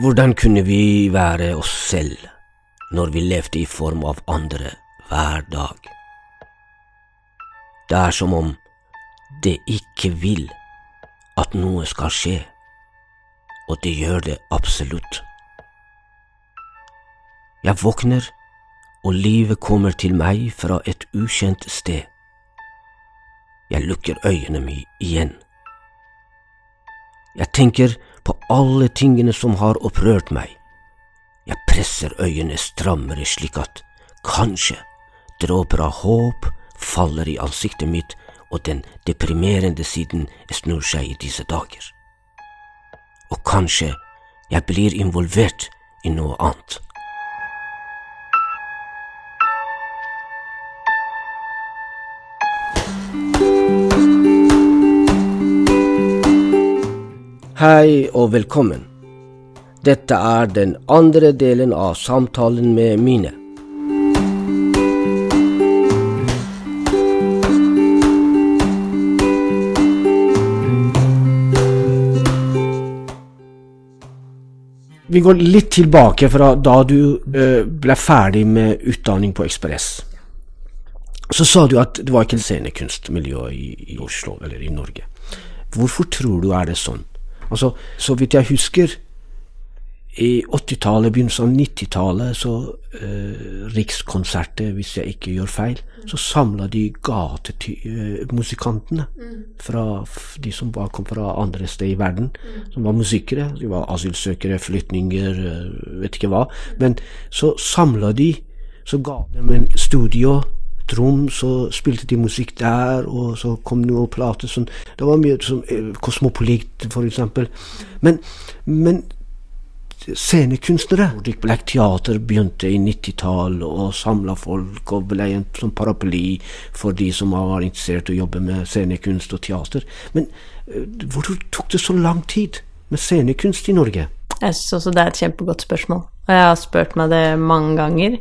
Hvordan kunne vi være oss selv når vi levde i form av andre hver dag? Det er som om det ikke vil at noe skal skje, og det gjør det absolutt. Jeg våkner, og livet kommer til meg fra et ukjent sted. Jeg lukker øynene mine igjen. Jeg tenker på alle tingene som har opprørt meg. Jeg presser øynene strammere slik at kanskje dråper av håp faller i ansiktet mitt og den deprimerende siden snur seg i disse dager. Og kanskje jeg blir involvert i noe annet. Hei og velkommen. Dette er den andre delen av samtalen med Mine. Vi går litt tilbake fra da du eh, ble ferdig med utdanning på Ekspress. Så sa du at det var ikke scenekunstmiljø i, i Oslo eller i Norge. Hvorfor tror du er det sånn? Altså, Så vidt jeg husker, i 80-tallet, begynnelsen av 90-tallet, så eh, Rikskonsertet, hvis jeg ikke gjør feil, så samla de gatemusikantene. Mm. Fra de som var, kom fra andre steder i verden, mm. som var musikere. De var asylsøkere, flyktninger, eh, vet ikke hva. Men så samla de, så ga dem en studio rom, så spilte de musikk der, og så kom noen plater sånn Det var mye som eh, Kosmopolit, for eksempel. Men, men scenekunstnere. Black Teater begynte i 90-tall og samla folk og ble en sånn paraply for de som var interessert i å jobbe med scenekunst og teater. Men uh, hvorfor tok det så lang tid med scenekunst i Norge? Jeg syns også det er et kjempegodt spørsmål, og jeg har spurt meg det mange ganger.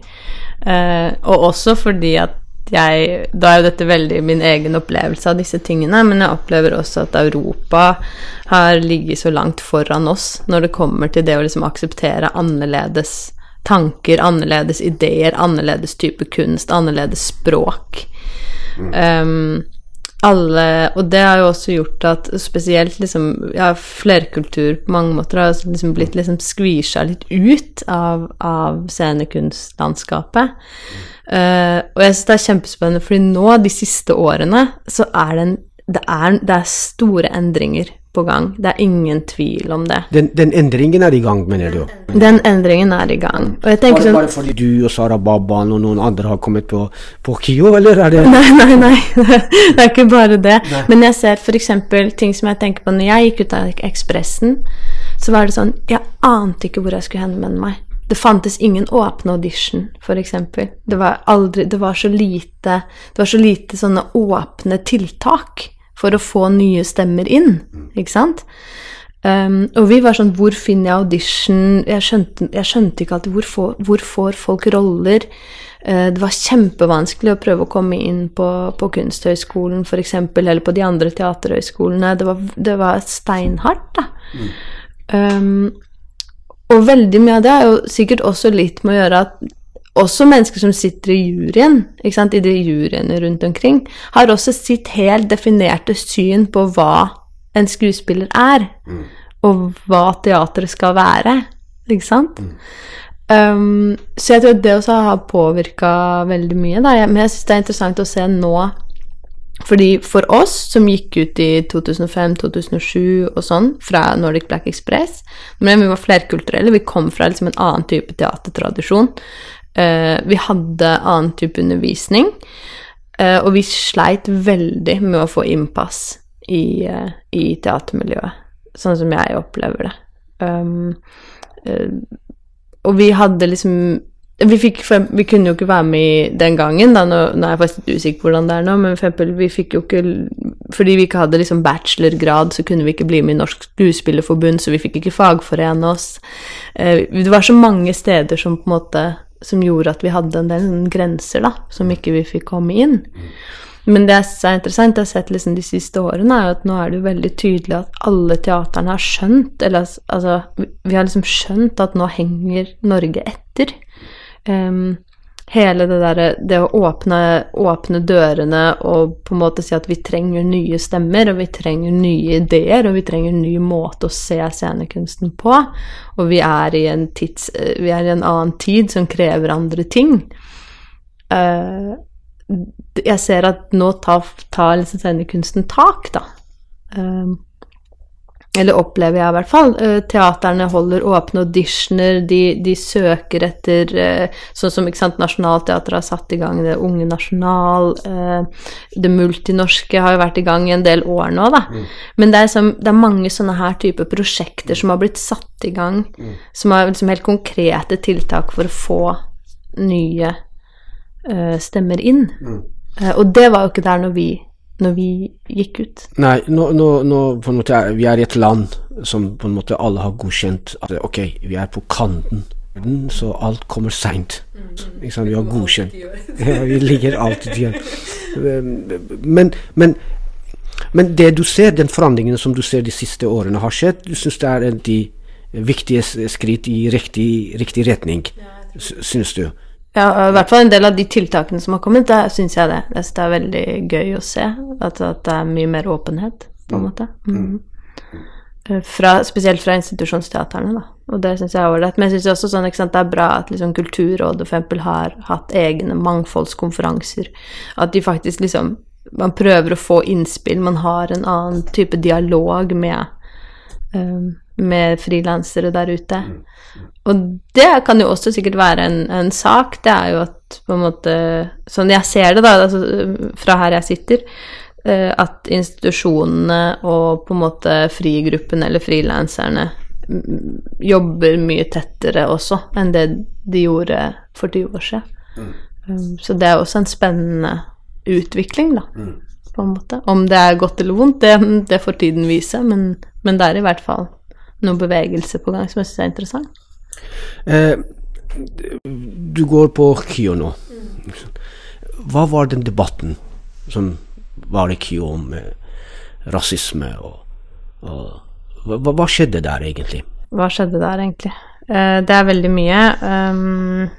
Uh, og også fordi at jeg Da er jo dette veldig min egen opplevelse av disse tingene, men jeg opplever også at Europa har ligget så langt foran oss når det kommer til det å liksom akseptere annerledes tanker, annerledes ideer, annerledes type kunst, annerledes språk. Mm. Um, alle Og det har jo også gjort at spesielt liksom Ja, flerkultur på mange måter har liksom blitt liksom skvisa litt ut av, av scenekunstlandskapet. Uh, og jeg syns det er kjempespennende, fordi nå, de siste årene, så er det, en, det, er, det er store endringer på gang. Det er ingen tvil om det. Den, den, endringen er i gang, mener du? Den endringen er i gang. Og jeg tenker sånn Bare fordi du og Sara Baban og noen andre har kommet på, på KIO, eller er det Nei, nei, nei. det er ikke bare det. Nei. Men jeg ser f.eks. ting som jeg tenker på når jeg gikk ut av Ekspressen, så var det sånn Jeg ante ikke hvor jeg skulle henvende meg. Det fantes ingen åpne audition, f.eks. Det var aldri Det var så lite Det var så lite sånne åpne tiltak for å få nye stemmer inn, ikke sant? Um, og vi var sånn Hvor finner jeg audition? Jeg skjønte, jeg skjønte ikke alltid hvor, får, hvor får folk roller? Uh, det var kjempevanskelig å prøve å komme inn på, på Kunsthøgskolen f.eks., eller på de andre teaterhøgskolene. Det var, det var steinhardt, da. Mm. Um, og veldig mye av det er jo sikkert også litt med å gjøre at også mennesker som sitter i juryen, i de juryene rundt omkring, har også sitt helt definerte syn på hva en skuespiller er, mm. og hva teatret skal være, ikke sant? Mm. Um, så jeg tror det også har påvirka veldig mye. Da. Men jeg syns det er interessant å se nå fordi for oss som gikk ut i 2005-2007 og sånn, fra Nordic Black Express Men vi var flerkulturelle, vi kom fra liksom en annen type teatertradisjon. Uh, vi hadde annen type undervisning, uh, og vi sleit veldig med å få innpass i, uh, i teatermiljøet, sånn som jeg opplever det. Um, og vi hadde liksom vi, fikk, vi, kunne jo ikke være med i den gangen, da, nå, nå er jeg faktisk usikker på hvordan det er nå, men for eksempel, vi fikk jo ikke Fordi vi ikke hadde liksom bachelorgrad, så kunne vi ikke bli med i Norsk Skuespillerforbund, så vi fikk ikke fagforene oss. Eh, det var så mange steder som på en måte som gjorde at vi hadde en del grenser, da, som ikke vi fikk komme inn. Men det som er interessant, jeg har sett liksom de siste årene, er jo at nå er det jo veldig tydelig at alle teaterne har skjønt Eller altså, vi har liksom skjønt at nå henger Norge etter. Um, hele det derre Det å åpne, åpne, dørene og på en måte si at vi trenger nye stemmer, og vi trenger nye ideer, og vi trenger en ny måte å se scenekunsten på. Og vi er i en, tids, vi er i en annen tid som krever andre ting. Uh, jeg ser at nå tar, tar liksom scenekunsten tak, da. Um, eller opplever jeg i hvert fall. Uh, teaterne holder åpne auditioner, de, de søker etter uh, Sånn som ikke sant, Nationaltheatret har satt i gang det Unge Nasjonal. Uh, det multinorske har jo vært i gang i en del år nå, da. Mm. Men det er, som, det er, mange sånne her type prosjekter som har blitt satt i gang, mm. som har liksom helt konkrete tiltak for å få nye stemmer inn. Mm. og det var jo ikke der når vi når vi gikk ut? Nei, nå, nå, nå på en måte vi er i et land som på en måte alle har godkjent at ok, vi er på kanten, så alt kommer seint. Vi har godkjent. Ja, vi ligger alltid igjen. Men, men, men, det du ser, den forandringen som du ser de siste årene har skjedd, du syns det er en de viktige skritt i riktig, riktig retning, syns du? Ja, i hvert fall en del av de tiltakene som har kommet, det syns jeg det. Jeg synes det er veldig gøy å se. At, at det er mye mer åpenhet, på en mm. måte. Mm. mm. Eh, fra, spesielt fra institusjonsteaterne, da. Og det syns jeg er ålreit. Men jeg syns også sånn, sant, det er bra at liksom, Kulturrådet f.eks. har hatt egne mangfoldskonferanser. At de faktisk liksom Man prøver å få innspill, man har en annen type dialog med um, med frilansere der ute. Mm. Og det kan jo også sikkert være en, en, sak. Det er jo at på en måte Sånn jeg ser det, da, altså, fra her jeg sitter, uh, at institusjonene og på en måte frigruppen eller frilanserne jobber mye tettere også enn det de gjorde for 20 år siden. Mm. Um, så det er også en spennende utvikling, da. Mm. På en måte. Om det er godt eller vondt, det, det får tiden vise, men, men det er i hvert fall noen bevegelse på gang som jeg syns er interessant. Eh, du går på KYO nå. Hva var den debatten som var i KYO om eh, rasisme og, og hva, hva, skjedde der egentlig? Hva skjedde der egentlig? Eh, det er veldig mye. Um,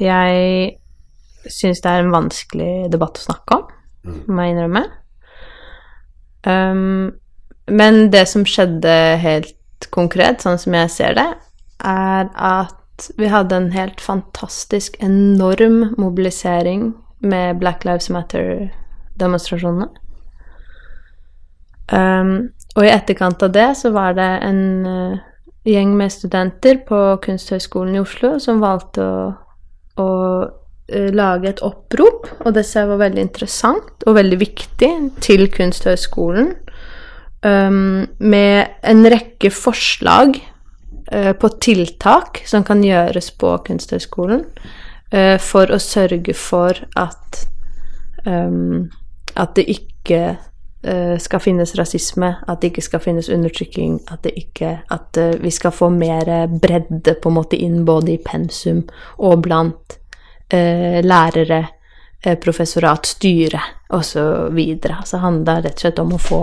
jeg syns det er en vanskelig debatt å snakke om, mm. må jeg innrømme. Um, men det som skjedde helt konkret, sånn som jeg ser det, er at vi hadde en helt fantastisk, enorm mobilisering med Black Lives Matter-demonstrasjonene. Um, og i etterkant av det så var det en uh, gjeng med studenter på Kunsthøgskolen i Oslo som valgte å, å uh, lage et opprop, og det ser jeg var veldig interessant og veldig viktig, til Kunsthøgskolen um, med en rekke forslag uh, på tiltak som kan gjøres på Kunsthøgskolen uh, for å sørge for at um, at det ikke uh, skal finnes rasisme, at det ikke skal finnes undertrykking, at det ikke At vi skal få mer bredde på en måte inn både i pensum og blant lærere, professorat, styre osv. Så, så handler det rett og slett om å få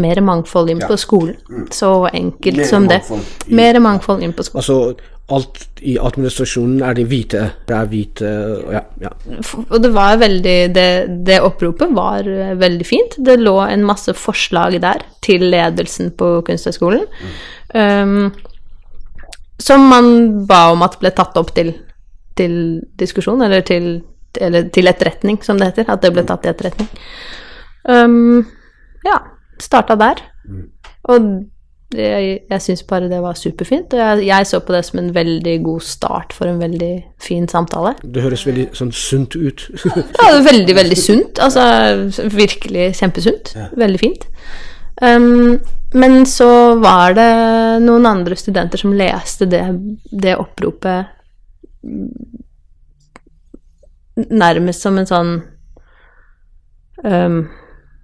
mer mangfold inn på skolen. Mm. Så enkelt mer som det. Mer mangfold inn på skolen. Altså alt i administrasjonen er de hvite. Det er hvite ja, ja. Og det var veldig det, det, oppropet var eh, veldig fint. Det lå en masse forslag der til ledelsen på Kunsthøgskolen. Mm. Um, som man ba om at ble tatt opp til, til diskusjon, eller til, eller til etterretning, som det heter. At det ble tatt i etterretning. Um, ja starta der. Mm. Og jeg, jeg syns bare det var superfint. Og jeg, jeg, så på det som en veldig god start for en veldig fin samtale. Det høres veldig sånn sunt ut. ja, veldig, veldig sunt. Altså virkelig kjempesunt. Ja. Veldig fint. Um, men så var det noen andre studenter som leste det, det oppropet nærmest som en sånn um,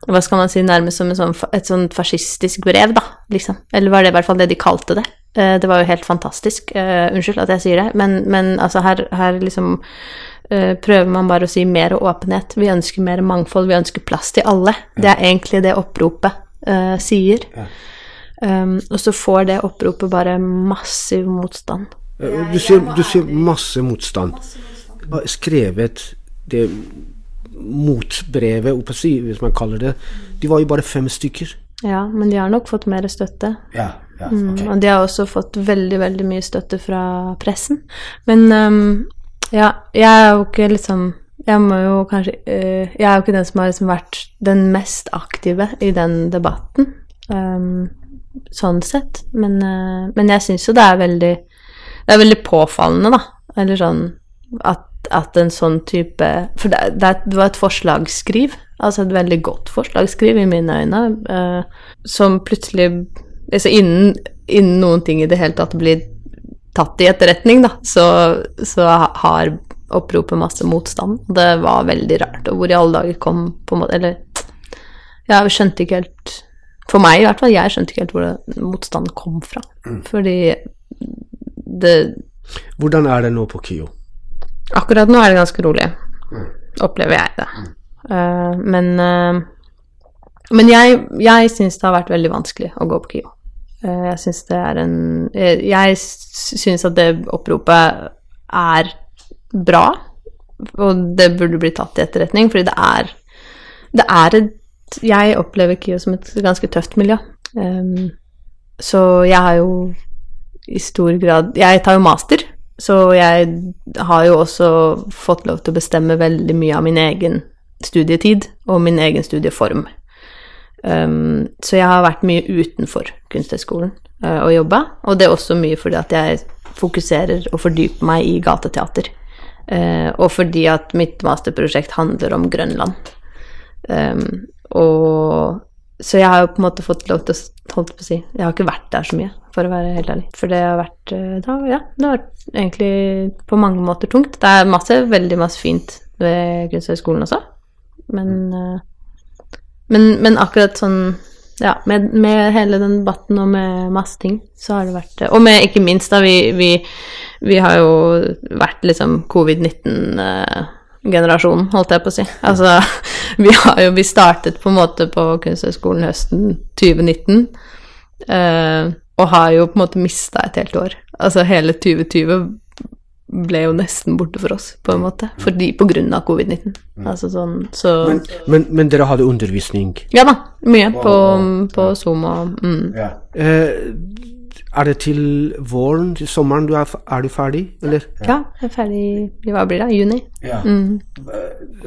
hva skal man si, nærmest som sånn, et sånt fascistisk brev, da, liksom. Eller var det i hvert fall det de kalte det. Eh, det var jo helt fantastisk. Uh, unnskyld at jeg sier det, men, men altså her, her liksom uh, prøver man bare å si mer åpenhet. Vi ønsker mer mangfold, vi ønsker plass til alle. Det er egentlig det oppropet uh, sier. Ja. Um, og så får det oppropet bare massiv motstand. Du sier, du sier masse motstand. Har Skrevet det motbrevet, hvis man kaller det. De var jo bare fem stykker. Ja, men de har nok fått mer støtte. Ja, ja, Mm, og de har også fått veldig, veldig mye støtte fra pressen. Men um, ja, jeg er jo ikke liksom Jeg må jo kanskje uh, Jeg er jo ikke den som har liksom vært den mest aktive i den debatten, um, sånn sett. Men, uh, men jeg syns jo det er veldig Det er veldig påfallende, da. Eller sånn at, at en sånn type For det, det, var et forslagsskriv, altså et veldig godt forslagsskriv i mine øyne, eh, som plutselig altså innen, innen noen ting i det hele tatt blir tatt i etterretning, da, så, så har oppropet masse motstand. Det var veldig rart. Og hvor i alle dager kom på en måte Eller jeg skjønte ikke helt For meg i hvert fall, jeg skjønte ikke helt hvor det, motstanden kom fra. Fordi det Hvordan er det nå på KIO? Akkurat nå er det ganske rolig, opplever jeg det. Uh, men uh, men jeg, jeg syns det har vært veldig vanskelig å gå på KIO. Uh, jeg syns det er en Jeg, jeg syns at det oppropet er bra, og det burde bli tatt i etterretning, fordi det er Det er et Jeg opplever KIO som et ganske tøft miljø. Um, så jeg har jo i stor grad Jeg tar jo master, så jeg har jo også fått lov til å bestemme veldig mye av min egen studietid og min egen studieform. Um, så jeg har vært mye utenfor Kunsthøgskolen uh, og jobba, og det er også mye fordi at jeg fokuserer og fordyper meg i gateteater. Uh, og fordi at mitt masterprosjekt handler om Grønland. Um, og så jeg har jo på en måte fått lov til å holdt på å si Jeg har ikke vært der så mye, for å være helt ærlig. For det har vært uh, da, ja, det har vært egentlig på mange måter tungt. Det er masse, veldig masse fint ved Kunsthøgskolen også, men uh, men, men akkurat sånn Ja, med, med hele den debatten og med masse ting, så har det vært Og med ikke minst, da, vi, vi, vi har jo vært liksom covid-19-generasjonen, holdt jeg på å si. Altså, vi har jo Vi startet på en måte på Kunsthøgskolen høsten 2019, eh, og har jo på en måte mista et helt år. Altså hele 2020 ble jo nesten borte for oss, på en måte. Fordi på grunn av covid-19. Altså sånn, så Men, men, men dere hadde undervisning? Ja da, mye på, på Zoom og mm. Eh, er det til våren, til sommeren, du er, er du ferdig, eller? Ja, jeg er ferdig i hva blir det? Juni? Mm.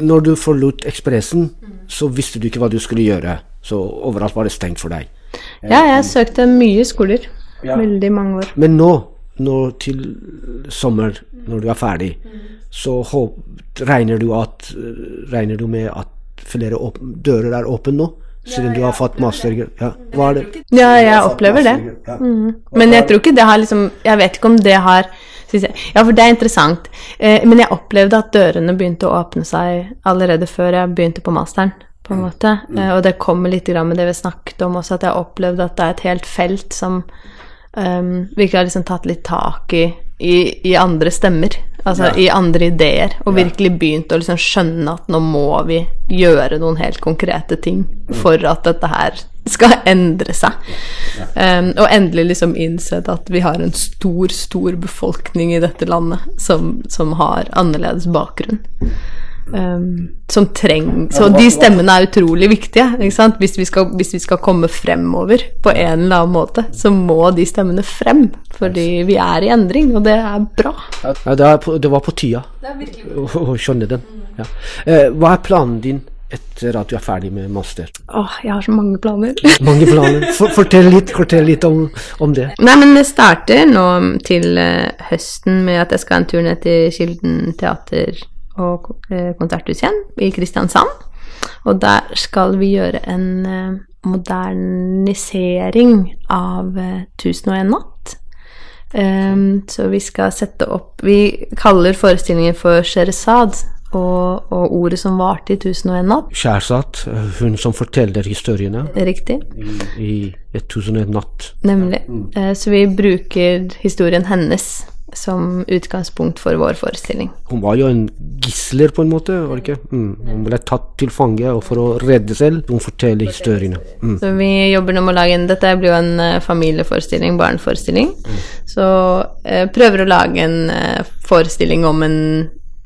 Når du forlot Ekspressen, så visste du ikke hva du skulle gjøre, så overalt var det stengt for deg. Ja, jeg søkte mye skoler. Veldig mange år. Men nå, nå til sommer, når du er ferdig, så regner, du at, regner du med at flere åp dører er åpne nå? Siden du har fått master... Ja, hva er det? Ja, jeg opplever det. Mm. Men jeg tror ikke det har liksom Jeg vet ikke om det har Ja, for det er interessant. Eh, men jeg opplevde at dørene begynte å åpne seg allerede før jeg begynte på masteren. På en måte. Eh, og det kommer litt grann med det vi snakket om også, at jeg opplevde at det er et helt felt som um, virkelig har liksom tatt litt tak i, i, i andre stemmer. Altså i andre ideer. Og virkelig begynt å liksom skjønne at nå må vi gjøre noen helt konkrete ting for at dette her skal endre seg. Um, og endelig liksom innsett at vi har en stor, stor befolkning i dette landet som, som har annerledes bakgrunn. Um, som treng, så de stemmene er utrolig viktige. Ikke sant? Hvis, vi skal, hvis vi skal komme fremover på en eller annen måte, så må de stemmene frem. Fordi vi er i endring, og det er bra. Ja, det, er på, det var på tida å, skjønne den. Ja. Eh, hva er planen din etter at du er ferdig med master? Åh, jeg har så mange planer. Mange planer. For, fortell litt, fortell litt om, om det. Nei, men det starter nå til eh, høsten med at jeg skal en tur ned til Kilden teater og eh, konserthus igjen i Kristiansand. Og der skal vi gjøre en eh, modernisering av eh, 1001 natt. Um, så vi skal sette opp Vi kaller forestillingen for Sheresad, og, og ordet som varte i 1001 natt. Eh, hun som forteller historiene Riktig. i 1001 natt. Nemlig. Mm. Så vi bruker historien hennes som utgangspunkt for vår forestilling. Hun var jo en gisler, på en måte, var det ikke? Mm. Hun ble tatt til fange, for å redde selv, hun forteller historiene. Mm. Så vi jobber nå med å lage en Dette blir jo en uh, familieforestilling, barneforestilling. Mm. Så eh, prøver å lage en uh, forestilling om en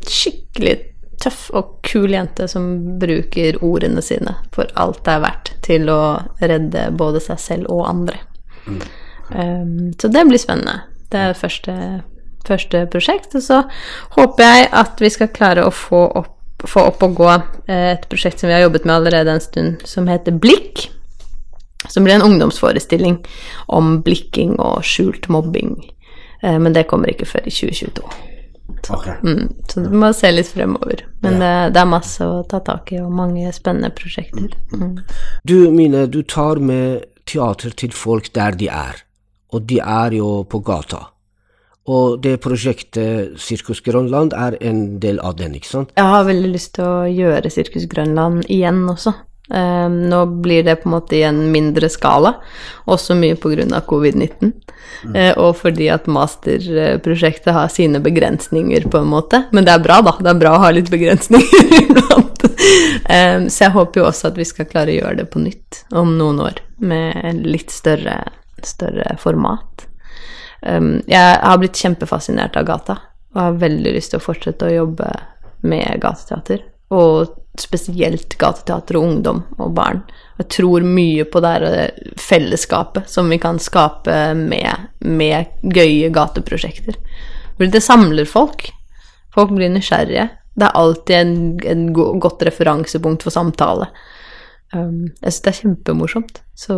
skikkelig tøff og kul jente som bruker ordene sine for alt det er verdt til å redde både seg selv og andre. Um, så det blir spennende. Det er første første prosjekt. Og så håper jeg at vi skal klare å få opp, få opp og gå eh, et prosjekt som vi har jobbet med allerede en stund, som heter Blikk. Som blir en ungdomsforestilling om blikking og skjult mobbing. Eh, men det kommer ikke før i 2022. Okay. Mm, så du må se litt fremover. Men ja. det, det, er masse å ta tak i, og mange spennende prosjekter. Mm. Du Mine, du tar med teater til folk der de er, og de er jo på gata. Og det prosjektet Sirkus Grønland er en del av den, ikke sant? Jeg har veldig lyst til å gjøre Sirkus Grønland igjen også. Um, nå blir det på en måte i en mindre skala, også mye pga. covid-19. Mm. Uh, og fordi at masterprosjektet har sine begrensninger, på en måte. Men det er bra, da. Det er bra å ha litt begrensninger iblant. um, så jeg håper jo også at vi skal klare å gjøre det på nytt om noen år, med litt større, større format. Um, jeg har blitt kjempefascinert av gata og har veldig lyst til å fortsette å jobbe med gateteater. Og spesielt gateteater og ungdom og barn. Jeg tror mye på det fellesskapet som vi kan skape med, med gøye gateprosjekter. For det samler folk. Folk blir nysgjerrige. Det er alltid en, en godt referansepunkt for samtale. Um, jeg syns det er kjempemorsomt. Så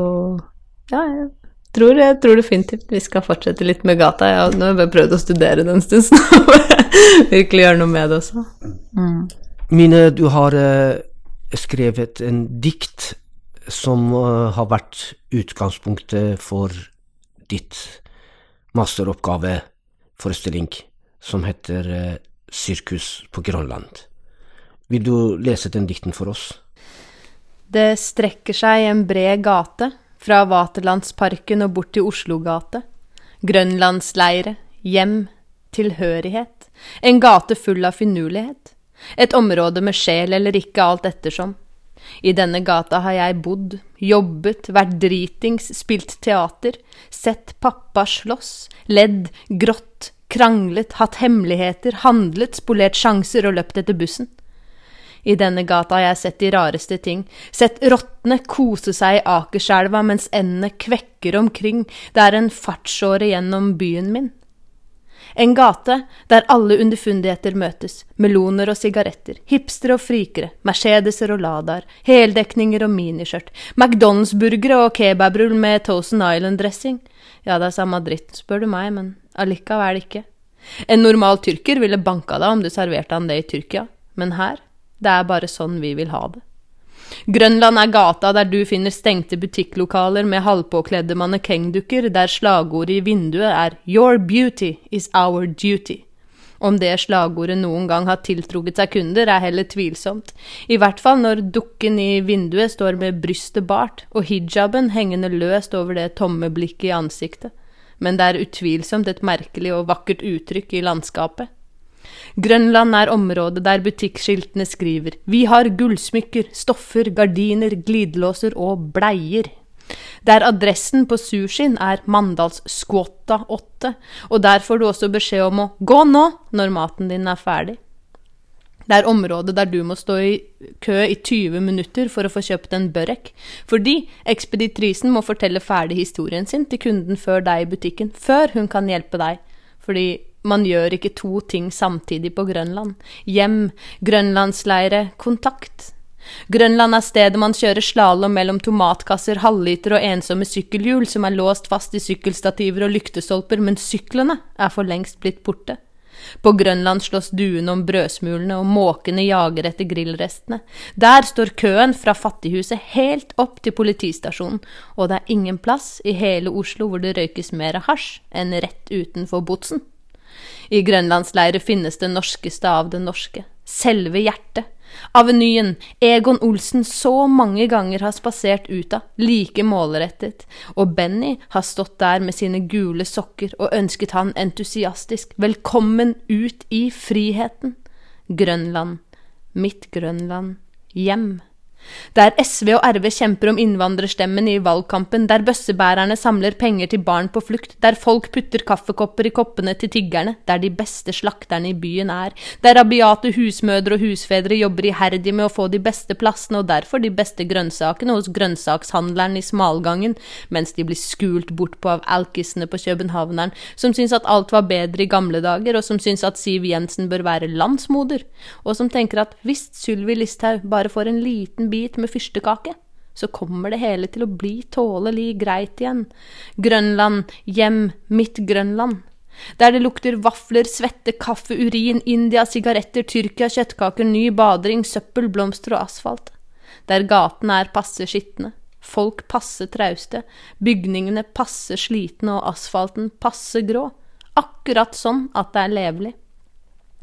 ja, jeg tror, jeg tror definitivt vi skal fortsette litt med gata. Ja, nå har jeg prøvd å studere det en stund, så nå må jeg virkelig gjøre noe med det også. Mm. Mine, du har uh, skrevet en dikt som uh, har vært utgangspunktet for ditt masteroppgaveforestilling, som heter uh, Sirkus på Grønland. Vil du lese den dikten for oss? Det strekker seg en bred gate fra Vaterlandsparken og bort til Oslogate. Grønlandsleire, hjem, tilhørighet, en gate full av finurlighet, et område med sjel eller ikke, alt ettersom. I denne gata har jeg bodd, jobbet, vært dritings, spilt teater, sett pappa slåss, ledd, grått, kranglet, hatt hemmeligheter, handlet, spolert sjanser og løpt etter bussen. I denne gata. Har jeg sett de rareste ting, sett rottene kose seg i Akerselva mens endene kvekker omkring, det er en fartsåre gjennom byen min. En gate der alle underfundigheter møtes, meloner og sigaretter, hipstere og frikere, Mercedeser og Ladaer, heldekninger og miniskjørt, McDonald's-burgere og kebabrull med Thousand Island-dressing. Ja, det er samme dritt, spør du meg, men allikevel ikke. En normal tyrker ville banka deg om du serverte han det i Tyrkia, men her det er bare sånn vi vil ha det. Grønland er gata der du finner stengte butikklokaler med halvpåkledde mannekengdukker der slagordet i vinduet er Your beauty is our duty. Om det slagordet noen gang har tiltrukket seg kunder, er heller tvilsomt, i hvert fall når dukken i vinduet står med brystet bart og hijaben hengende løst over det tomme blikket i ansiktet, men det er utvilsomt et merkelig og vakkert uttrykk i landskapet. Grønland er området der butikkskiltene skriver Vi har gullsmykker, stoffer, gardiner, glidelåser og bleier. Der adressen på sushien er Mandalsskvåta 8, og der får du også beskjed om å gå nå når maten din er ferdig. Det er området der du må stå i kø i 20 minutter for å få kjøpt en børek, fordi ekspeditrisen må fortelle ferdig historien sin til kunden før deg i butikken, før hun kan hjelpe deg, fordi man gjør ikke to ting samtidig på Grønland. Hjem, grønlandsleire, kontakt. Grønland er stedet man kjører slalåm mellom tomatkasser, halvliter og ensomme sykkelhjul som er låst fast i sykkelstativer og lyktestolper, men syklene er for lengst blitt borte. På Grønland slåss duene om brødsmulene, og måkene jager etter grillrestene. Der står køen fra fattighuset helt opp til politistasjonen, og det er ingen plass i hele Oslo hvor det røykes mer hasj enn rett utenfor Botsen. I grønlandsleire finnes det norskeste av det norske. Selve hjertet. Avenyen Egon Olsen så mange ganger har spasert ut av, like målrettet, og Benny har stått der med sine gule sokker og ønsket han entusiastisk velkommen ut i friheten. Grønland, mitt Grønland, hjem. Der SV og RV kjemper om innvandrerstemmen i valgkampen, der bøssebærerne samler penger til barn på flukt, der folk putter kaffekopper i koppene til tiggerne, der de beste slakterne i byen er, der rabiate husmødre og husfedre jobber iherdig med å få de beste plassene og derfor de beste grønnsakene hos grønnsakshandleren i smalgangen, mens de blir skult bort på av alkisene på københavneren, som syns at alt var bedre i gamle dager, og som syns at Siv Jensen bør være landsmoder, og som tenker at hvis Sylvi Listhaug bare får en liten bit med fyrstekake, så kommer det hele til å bli tålelig greit igjen. Grønland, hjem, mitt Grønland. Der det lukter vafler, svette, kaffe, urin, India, sigaretter, Tyrkia, kjøttkaker, ny badring, søppel, blomster og asfalt. Der gatene er passe skitne, folk passe trauste, bygningene passe slitne og asfalten passe grå. Akkurat sånn at det er levelig.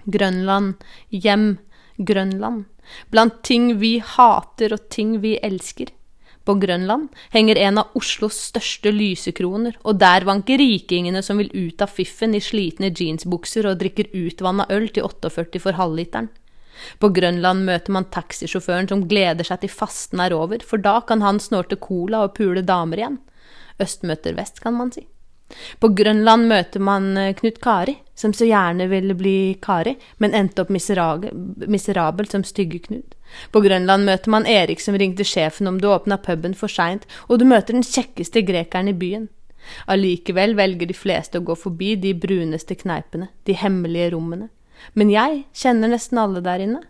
Grønland, hjem, Grønland. Blant ting vi hater og ting vi elsker. På Grønland henger en av Oslos største lysekroner, og der vanker rikingene som vil ut av fiffen i slitne jeansbukser og drikker utvanna øl til 48 for halvliteren. På Grønland møter man taxisjåføren som gleder seg til fasten er over, for da kan han snorte cola og pule damer igjen. Øst møter vest, kan man si. På Grønland møter man eh, Knut Kari, som så gjerne ville bli Kari, men endte opp miserabel som Stygge Knut. På Grønland møter man Erik som ringte sjefen om du åpna puben for seint, og du møter den kjekkeste grekeren i byen. Allikevel velger de fleste å gå forbi de bruneste kneipene, de hemmelige rommene. Men jeg kjenner nesten alle der inne.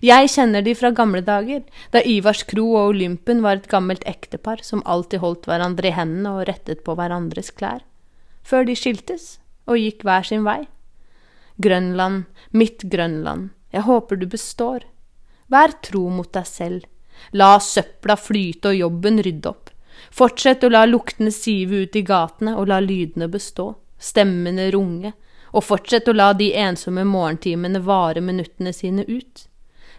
Jeg kjenner de fra gamle dager, da Ivars kro og Olympen var et gammelt ektepar som alltid holdt hverandre i hendene og rettet på hverandres klær før de skiltes og gikk hver sin vei. Grønland, mitt Grønland, jeg håper du består. Vær tro mot deg selv, la søpla flyte og jobben rydde opp. Fortsett å la luktene sive ut i gatene og la lydene bestå, stemmene runge, og fortsett å la de ensomme morgentimene vare minuttene sine ut.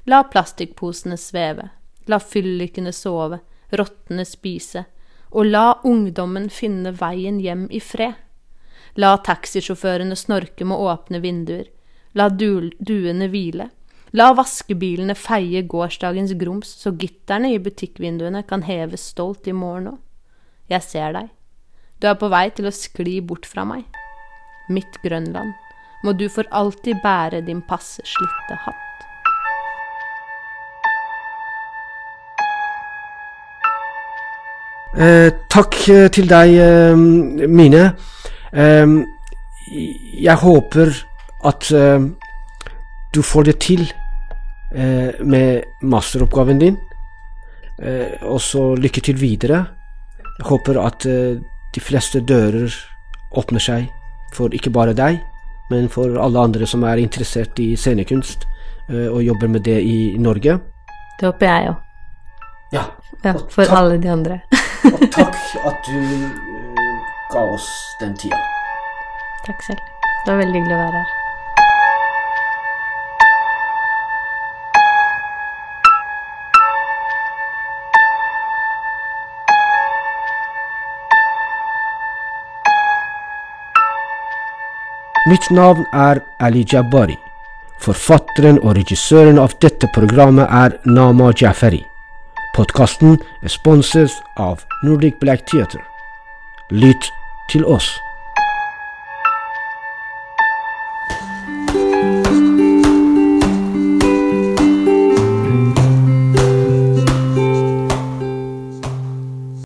La plastikkposene sveve, la fyllikene sove, rottene spise, og la ungdommen finne veien hjem i fred. La taxisjåførene snorke med åpne vinduer. La du duene hvile. La vaskebilene feie gårsdagens grums, så gitterne i butikkvinduene kan heves stolt i morgen òg. Jeg ser deg. Du er på vei til å skli bort fra meg. Mitt Grønland, må du for alltid bære din passe slitte hatt. Eh, takk eh, til deg, eh, Mine. Jeg håper at du får det til uh, med masteroppgaven din. Uh, og så lykke til videre. Jeg håper at de fleste dører åpner seg for ikke bare deg, men for alle andre som er interessert i scenekunst og jobber med det i Norge. Det håper jeg òg. Ja. ja. For takk, alle de andre. og takk at du ga oss den tida. Takk selv. Det var veldig hyggelig å være her. Mitt navn er Ali Jabari. Forfatteren og regissøren av dette programmet er Nama Jafari. Podkasten er sponset av Nordic Black Theatre. Lytt til oss.